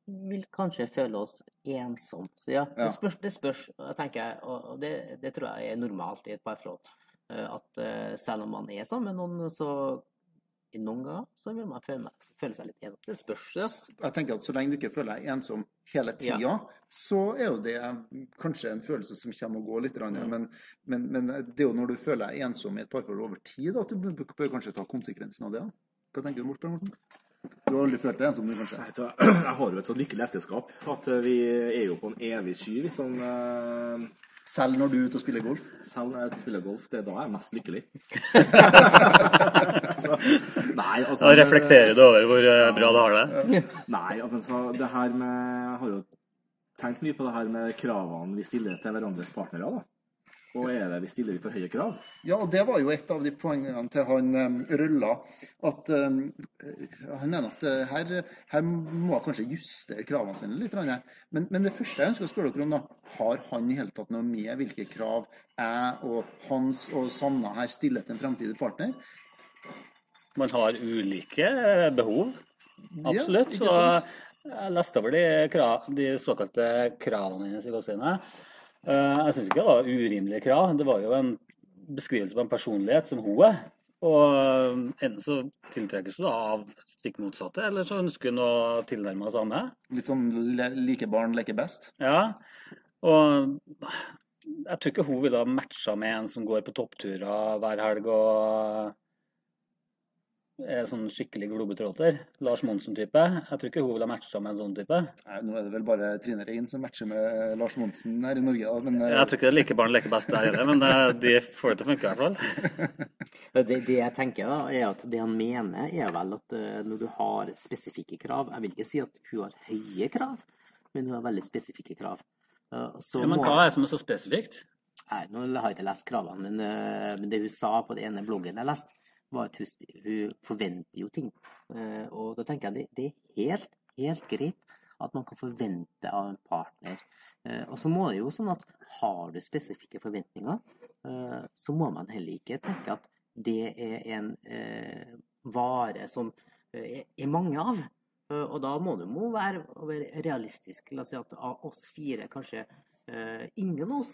vil kanskje føle oss ensom. Så ja, det spørs, det spørs tenker jeg, og det, det tror jeg er normalt i et parforhold. Eh, At eh, selv om man er sammen med noen, så i noen ganger så vil man føle, meg- føle seg litt ensom. Det spørs, ja. jeg tenker at Så lenge du ikke føler deg ensom hele tida, så er jo det kanskje en følelse som kommer og går litt. Mm. Men, men, men det er jo når du føler deg ensom i et parforhold over tid, at du bør, bør kanskje ta konsekvensen av det. Hva tenker du, Morten? Du har aldri følt deg ensom, du, kanskje? Jeg har jo et sånt lykkelig ekteskap at eh, vi er jo på en evig sky. Liksom, Selv når du er ute og spiller golf? selv når jeg er ute og spiller golf, det er da jeg er mest lykkelig. så, nei, altså Da reflekterer du over hvor eh, bra du har det. Nei, altså, det her med Jeg har jo tenkt mye på det her med kravene vi stiller til hverandres partnere. da. Og er det vi stiller for høye krav? Ja, og det var jo et av de poengene til han um, Rølla. At um, han mener at uh, her, her må jeg kanskje justere kravene sine litt. Men, men det første jeg ønsker å spørre dere om, da, har han i hele tatt noe med hvilke krav jeg og Hans og Sanna her stiller til en fremtidig partner? Man har ulike eh, behov. Absolutt. Ja, Så jeg leste over de, krav, de såkalte kravene hennes i gåseøynene. Eh, Jeg syns ikke det var urimelige krav. Det var jo en beskrivelse på en personlighet som hun er. Og eh, enten så tiltrekkes du da av stikk motsatte, eller så ønsker hun å tilnærme samme. Litt sånn le like barn leker best? Ja. Og Jeg tror ikke hun ville ha matcha med en som går på toppturer hver helg og sånn skikkelig globetrotter. Lars Monsen-type. Jeg tror ikke hun ville ha matcha med en sånn type. Nei, nå er det vel bare Trine Rein som matcher med Lars Monsen her i Norge, da. Men eh, Jeg tror ikke det er like barn leker best der heller, men eh, de får det til å funke i hvert fall. Det, det jeg tenker, da, er at det han mener, er vel at eh, når du har spesifikke krav Jeg vil ikke si at hun har høye krav, men hun har veldig spesifikke krav. Eh, Så Ja, men hva er det som er så spesifikt? Nei, nå har jeg ikke lest kravene, men, eh, men det hun sa på den ene bloggen jeg leste, var at hun, hun forventer jo ting. Eh, og da tenker jeg det, det er helt, helt greit at man kan forvente av en partner. Eh, og så må det jo sånn at har du spesifikke forventninger, eh, så må man heller ikke tenke at det er en vare som er, mange av. Og da må du må være, realistisk. La oss si at av oss fire kanskje ingen av oss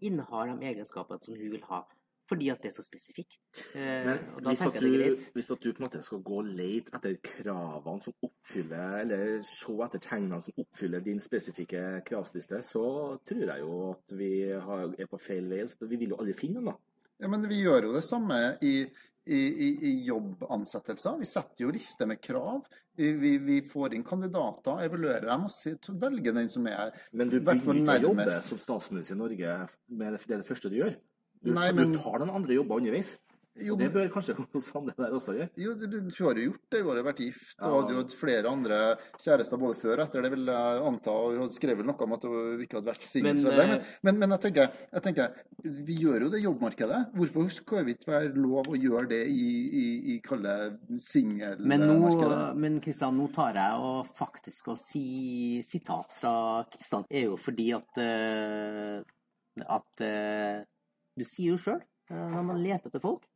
innehar de egenskapene som hun vil ha, fordi at det er så spesifikk. Eh, Men og da hvis at, tenker jeg det er du, greit. hvis at du på en måte skal gå og lete etter kravene som oppfyller, eller se etter tegnene som oppfyller din spesifikke kravsliste, så tror jeg jo at vi har, er på feil vei. Så vi vil jo aldri finne noen, da. Ja, men vi gjør jo det samme i, i, i, i jobbansettelser. Vi setter jo lister med krav. Vi, vi, vi får inn kandidater, evaluerer dem og se- velger den som er Men du begynner ikke å jobbe som statsminister i Norge med det, det er det første du gjør. Du, Nei, men- du tar noen andre jobber underveis. Jo, det bør kanskje hos andre der også gjøre. jo, det- du har jo gjort det. Du har vært gift og Ja. hadde jo hatt flere andre kjærester både før og etter. Det vil jeg anta. og hun skrevet vel noe om at hun ikke hadde vært singel. Men, så lenge. eh, Men, men, men jeg, tenker, jeg tenker, vi gjør jo det jobbmarkedet. Hvorfor skal vi ikke være lov å gjøre det i, i, i kalle Men singelmarkedet? men Kristian, nå tar jeg og faktisk å si sitat fra Kristian. er jo fordi at eh, at eh, du sier jo sjøl, når man leter etter folk,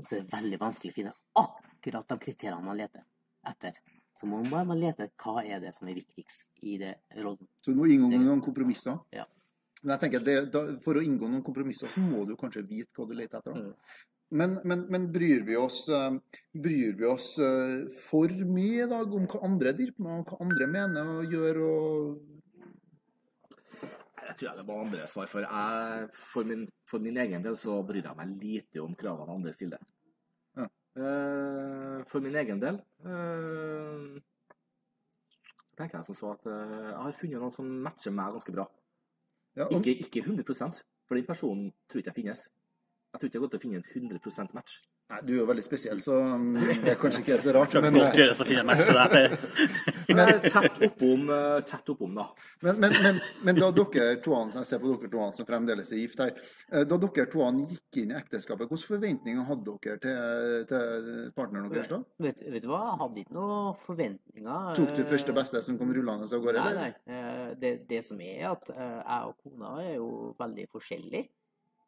så er det veldig vanskelig å finne akkurat de kriteriene man leter etter. Så må man bare lete hva er det som er viktigst i det rollen. Så du må inngå noen kompromisser. Ja. Men jeg tenker, det, da, For å inngå noen kompromisser, så må du kanskje vite hva du leter etter. Mm. Men, men, men bryr vi oss, eh, bryr vi oss eh, for mye i dag om hva andre driver med, og hva andre mener og gjør? og... Jeg tror jeg det var andre svar for. Jeg, for, min, for min egen del så bryr jeg meg lite om kravene andre stiller. Ja. Eh, for min egen del eh, tenker jeg som så at eh, jeg har funnet noen som matcher meg ganske bra. Ja, og, Ikke, ikke 100% for den personen tror ikke jeg finnes. Jeg tror ikke jeg går til å finne en 100% match. Nei, du er jo veldig spesiell, så um, det er kanskje ikke så rart. Men, godt gjøres å finne en match til deg. Men er tett oppom, eh, tett oppom da. men, men, men, men da dere toene, jeg ser på dere toene som fremdeles er gift her, eh, da dere toene gikk inn i ekteskapet, hvilke forventninger hadde dere til, til partneren deres da? Vet, vet du hva, jeg hadde ikke noen forventninger. Tok du eh, første beste som kom rullende av gårde? Nei, eller? nei. Eh, Det, det som er at eh, jeg og kona er jo veldig forskjellige.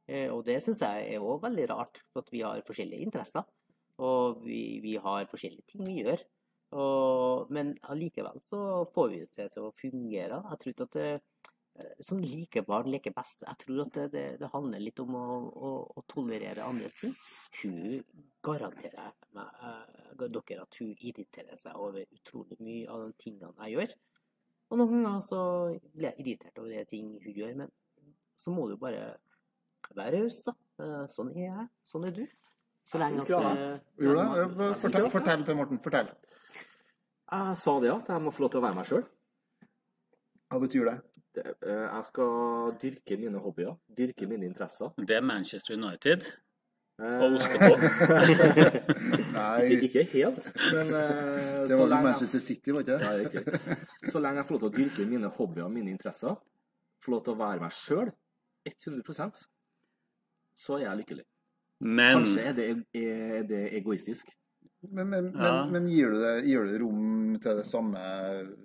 Eh, Og det syns jeg er òg veldig rart, for at vi har forskjellige interesser. Og vi, vi har forskjellige ting vi gjør. Og, men allikevel så får vi det til, å fungere. Jeg tror at det, eh, Sånn like barn leker best. Jeg tror at det, det, det handler litt om å, å, å tolerere andres ting. Hun garanterer meg, eh, dere at hun irriterer seg over utrolig mye av de tingene jeg gjør. Og noen ganger så blir jeg irritert over de ting hun gjør, men så må du bare være raus, da. Eh, Sånn er jeg, sånn er du. Så lenge at Ja. eh, det? Ja, Fortell, fortell Per Morten. Fortell. Jeg sa det at jeg må få lov til å være meg sjøl. Hva betyr det? Jeg skal dyrke mine hobbyer, dyrke mine interesser. Det er Manchester United. Eh, Og ostepop. Nei, Ikke, ikke helt, men uh, det var vel Manchester Manchester City, var ikke det? Ja, riktig. Så lenge jeg får lov til å dyrke mine hobbyer og mine interesser, får lov til å være meg sjøl 100 så er jeg lykkelig. Men Kanskje er det, er det egoistisk. Men, men, Ja. men, men gir, du det, gir du rom til det samme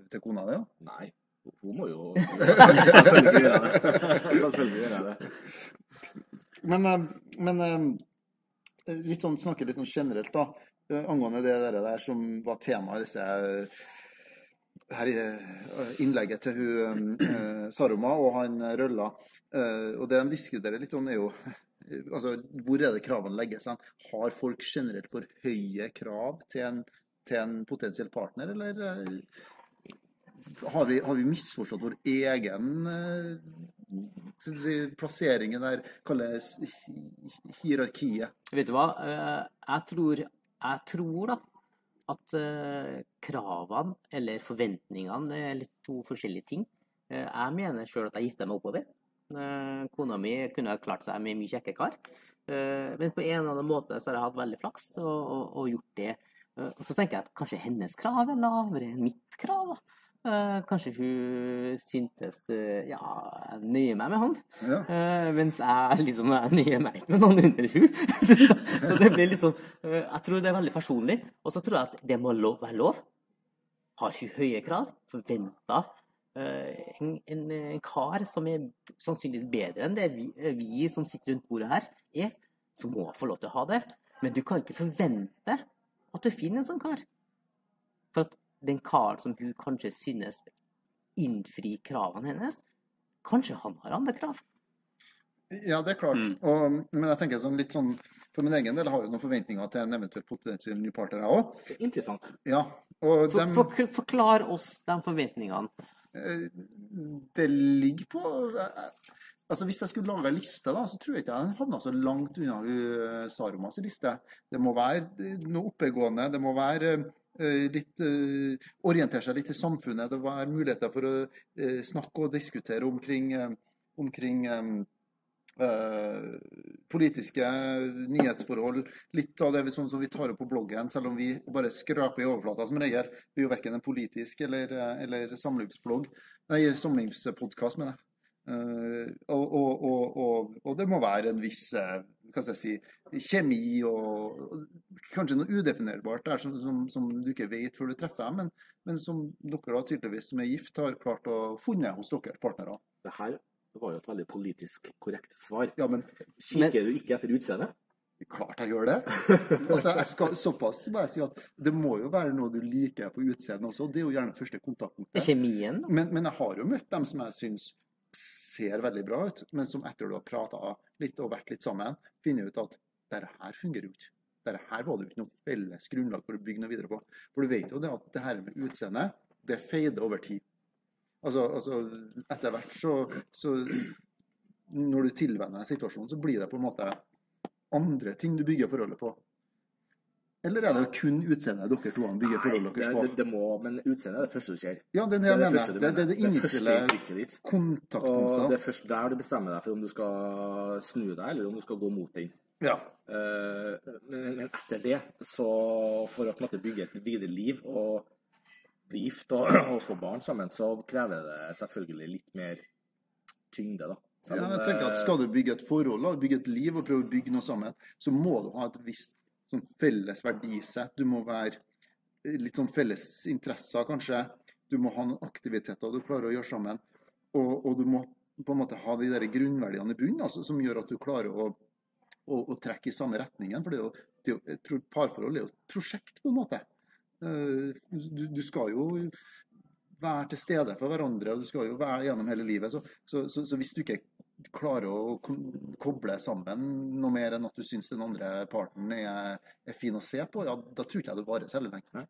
til kona di? Ja? Nei, hun må jo Selvfølgelig gjør jeg det. Selvfølgelig gjør jeg det. Men, eh, men eh, litt sånn, snakke litt sånn generelt, da. eh, Angående det der, der som var tema i disse her i innlegget til hun Saroma og han Rølla. Eh, og det de diskuterer litt sånn, er jo altså, Hvor er det kravene legges hen? Har folk generelt for høye krav til en, til en potensiell partner, eller eh, har, vi, har vi misforstått vår egen eh, plassering i det her kalles hi- hierarkiet? Vet du hva? Eh, Jeg tror, jeg tror da at eh, kravene eller forventningene er litt to forskjellige ting. Jeg mener sjøl at jeg gifta meg oppover. Eh, Kona mi kunne ha klart seg med mye kjekke kar. Eh, Men på en eller annen måte så har jeg hatt veldig flaks og, og, og gjort det. Eh, Og så tenker jeg at kanskje hennes krav er lavere enn mitt krav. da. Kanskje hun syntes Ja, jeg nøyer meg med han. Ja. Mens jeg liksom jeg nøyer meg ikke med noen under hun. så, så det blir liksom Jeg tror det er veldig personlig. Og så tror jeg at det må lov, være lov. Har hun høye krav, forventa en, en, en kar som er sannsynligvis bedre enn det vi, vi som sitter rundt bordet her, er, så må han få lov til å ha det. Men du kan ikke forvente at du finner en sånn kar. For at den karen som hun kanskje synes innfrir kravene hennes, kanskje han har andre krav. Ja, det er klart. Mm. Og, men jeg tenker sånn litt sånn For min egen del har jeg noen forventninger til en eventuell potensiell ny partner, jeg òg. Interessant. Ja. Og For, dem, for, forklar oss de forventningene. Eh, det ligger på eh, Altså Hvis jeg skulle lage en liste, da, så tror jeg ikke jeg havna så langt unna hun Sarumas liste. Det må være noe oppegående. Det må være litt Orientere seg litt i samfunnet. Det må være muligheter for å snakke og diskutere omkring, omkring politiske nyhetsforhold. Litt av det vi, sånn som vi tar opp på bloggen, selv om vi bare skraper i overflata som regel. Vi er jo verken en politisk eller, eh, eller samlivsblogg. Nei, samlivspodkast, mener jeg. Eh, og, og, og, og, det må være en viss eh, hva skal jeg si, kjemi og kanskje noe udefinerbart der som, som, som du ikke vet før du treffer dem, men, men som dere da tydeligvis som er gift har klart å funne hos dere partnere. Det her var jo et veldig politisk korrekt svar. Ja, men Kikker du ikke etter utseendet? klart jeg gjør det. Altså, jeg skal, såpass må jeg si at det må jo være noe du liker på utseendet også. Det er jo gjerne første Det kontaktpunktet. kjemien. da. Men, men jeg har jo møtt dem som jeg syns ser veldig bra ut, men som etter du har prata litt og vært litt sammen, finner ut at dette her fungerer jo ikke. Dette her var det jo ikke noe felles grunnlag for å bygge noe videre på. For du vet jo det at det her med utseendet, det feider over tid. Altså, altså etter hvert så, så Når du tilvenner deg situasjonen, så blir det på en måte andre ting du bygger forholdet på. Eller er det kun utseendet dere to bygger forholdet det, deres det, på? det må, men utseendet er det første du ser. Ja, det er det jeg mener. Det, det det Det initielle kontaktpunktet. Og det er først der du bestemmer deg for om du skal snu deg, eller om du skal gå mot den. Ja. Uh, men, men etter det, så for å på en måte bygge et videre liv og bli gift og, og få barn sammen, så krever det selvfølgelig litt mer tyngde, da. Selv Ja, jeg tenker at eh, Skal du bygge et forhold, bygge et liv og prøve å bygge noe sammen, så må du ha et visst sånn felles verdisett. Du må være litt sånn felles interesser, kanskje. Du må ha noen aktiviteter du klarer å gjøre sammen. Og, og du må på en måte ha de der grunnverdiene i bunnen altså, som gjør at du klarer å, å, å trekke i samme retningen. For det er jo, det er jo, et parforhold er jo et prosjekt, på en måte. Eh, Du, du skal jo være til stede for hverandre, og du skal jo være gjennom hele livet. Så, så, så, så hvis du ikke klarer å koble sammen noe mer enn at du syns den andre parten er, er fin å se på, ja, da tror ikke jeg det varer særlig lenge.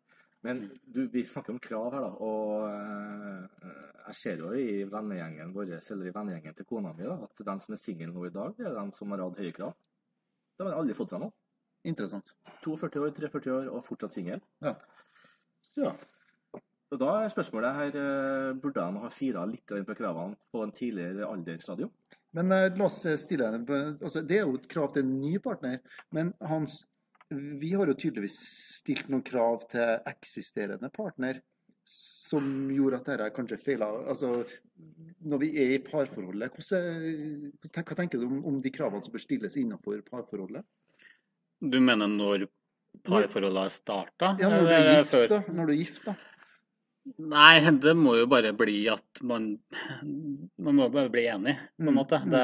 Men du, vi snakker om krav her, da. Og eh, jeg ser jo i vennegjengen vår, eller i vennegjengen til kona mi, da, at den som er single nå i dag, det er den som har hatt høye krav. Det har aldri fått seg noe. Interessant. 42 år, 43 år og fortsatt singel. Ja. Ja. Og da er spørsmålet her eh, Burde de ha fira litt på kravene på en tidligere aldersstadium? Men eh, la oss stille henne. altså, Det er jo et krav til en ny partner. Men Hans, vi har jo tydeligvis stilt noen krav til eksisterende partner som gjorde at dette kanskje feila. Altså, når vi er i parforholdet, hvordan, hvordan- hva tenker du om, om de kravene som bør stilles innenfor parforholdet? Du mener når parforholdet har starta? Ja, når du er gift, da. Når du er gift, da. Nei, det må jo bare bli at man Man må bare bli enig, på en Mm, måte. mm. Det,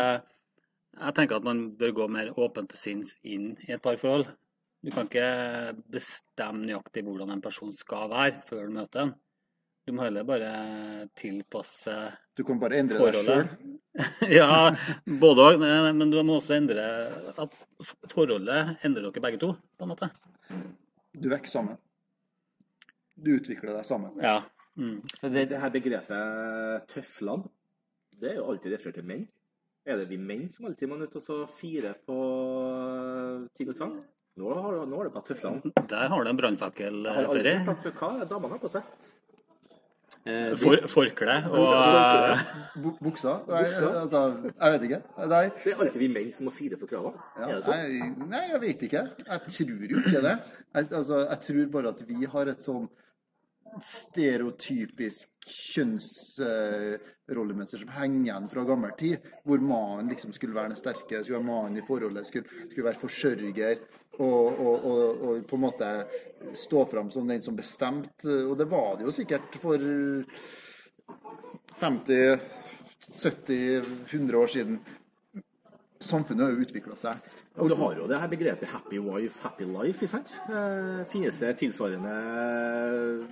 jeg tenker at man bør gå mer åpent til sinns inn i et parforhold. Du kan ikke bestemme nøyaktig hvordan en person skal være før du møter den. Du må heller bare tilpasse Du kan bare endre deg sjøl. forholdet. ja, både òg, men du må også endre at forholdet endrer dere begge to, på en måte. Du vokser sammen. Du utvikler deg sammen. Ja. Mm. Det, Det her begrepet tøflene, det er jo alltid referert til menn. Er det vi menn som alltid må nødt til å fire på tid ting og tvang? Nå har, nå har det bare tøflene. Der har du en brannfakkel, Terje. hva er damene har på seg? Eh, For, forkle og Buksa? Nei, altså, jeg vet ikke. Nei, Det er alltid vi menn som må fire på kravene. ja, nei, nei, jeg vet ikke. Jeg tror jo ikke det. Jeg, altså, jeg tror bare at vi har et sånn stereotypisk kjønnsrollemønster som henger igjen fra gammel tid, hvor mannen liksom skulle være den sterke, skulle være mannen i forholdet, skulle, skulle være forsørger og, og, og, og på en måte stå fram som den som bestemte. Og det var det jo sikkert for 50, 70, 100 år siden. Samfunnet har jo utvikla seg. Ja, du har jo det her begrepet 'happy wife, happy life'. ikke sant? Eh, finnes det tilsvarende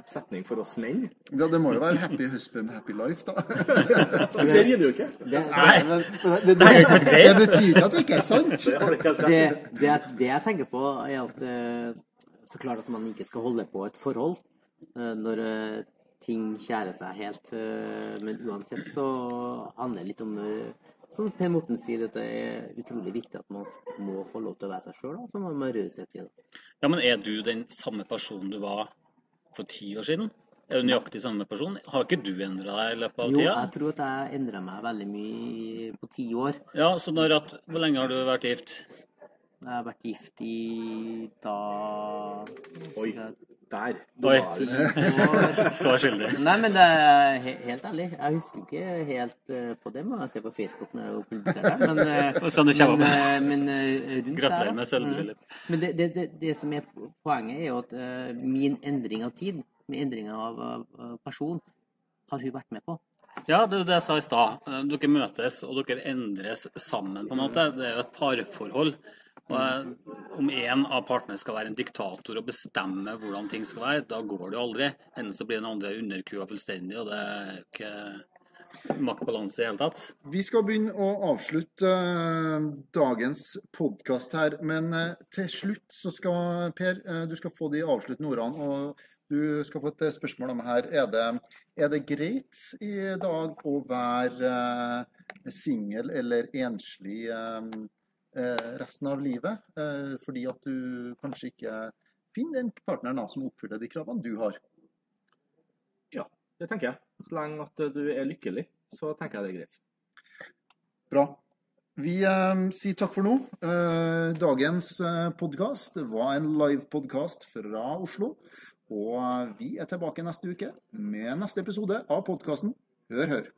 setning for oss menn? Ja, det må jo være 'happy husband, happy life', da. Det rimer jo ikke. det, det, det, det betyr ikke at det ikke er sant. Det det, det, jeg- tenker på, er at eh, så klart at man ikke skal holde på et forhold eh, når ting skjærer seg helt. Men uansett så handler det litt om Som Per Morten sier, at det er utrolig viktig at man må få lov til å være seg sjøl. Så må man raushet i det. Ja, men er du den samme personen du var for ti år siden? Er du nøyaktig samme person? Har ikke du endra deg i løpet av Jo, jeg tror at jeg endra meg veldig mye på ti år. Ja, så når at, Hvor lenge har du vært gift? Jeg har vært gift i da Oi. Der. Oi. Så skyldig. Nei, men det er he helt ærlig. Jeg husker ikke helt eh, på det, må jeg se på Facebook når jeg publiserer det. Men, eh, kommer men, eh, men eh, rundt Gratulerer der, da. med sølvbryllup. Mm. Men det, det, det, det som er poenget, er jo at eh, min endring av tid, min endring av person, har hun vært med på. Ja, det er det jeg sa i stad. Eh, Dere møtes og dere endres sammen, på en måte. Det er jo et parforhold. Og eh, Om en av partene skal være en diktator og bestemme hvordan ting skal være, da går det jo aldri. Enten så blir den andre underkua fullstendig, og det er jo ikke maktbalanse i hele tatt. Vi skal begynne å avslutte eh, dagens podkast her, men eh, til slutt så skal Per, du skal få de avsluttende ordene. og du skal få et spørsmål om her. Er det, er det greit i dag å være singel eller enslig resten av livet? Eh, fordi at du kanskje ikke finner den partneren da, som oppfyller de kravene du har. Ja, det tenker jeg. Så lenge at du er lykkelig, så tenker jeg det er greit. Bra. Vi eh, sier takk for nå. Eh, dagens eh, podkast var en live-podkast fra Oslo. Og eh, vi er tilbake neste uke med neste episode av podkasten Hør, hør.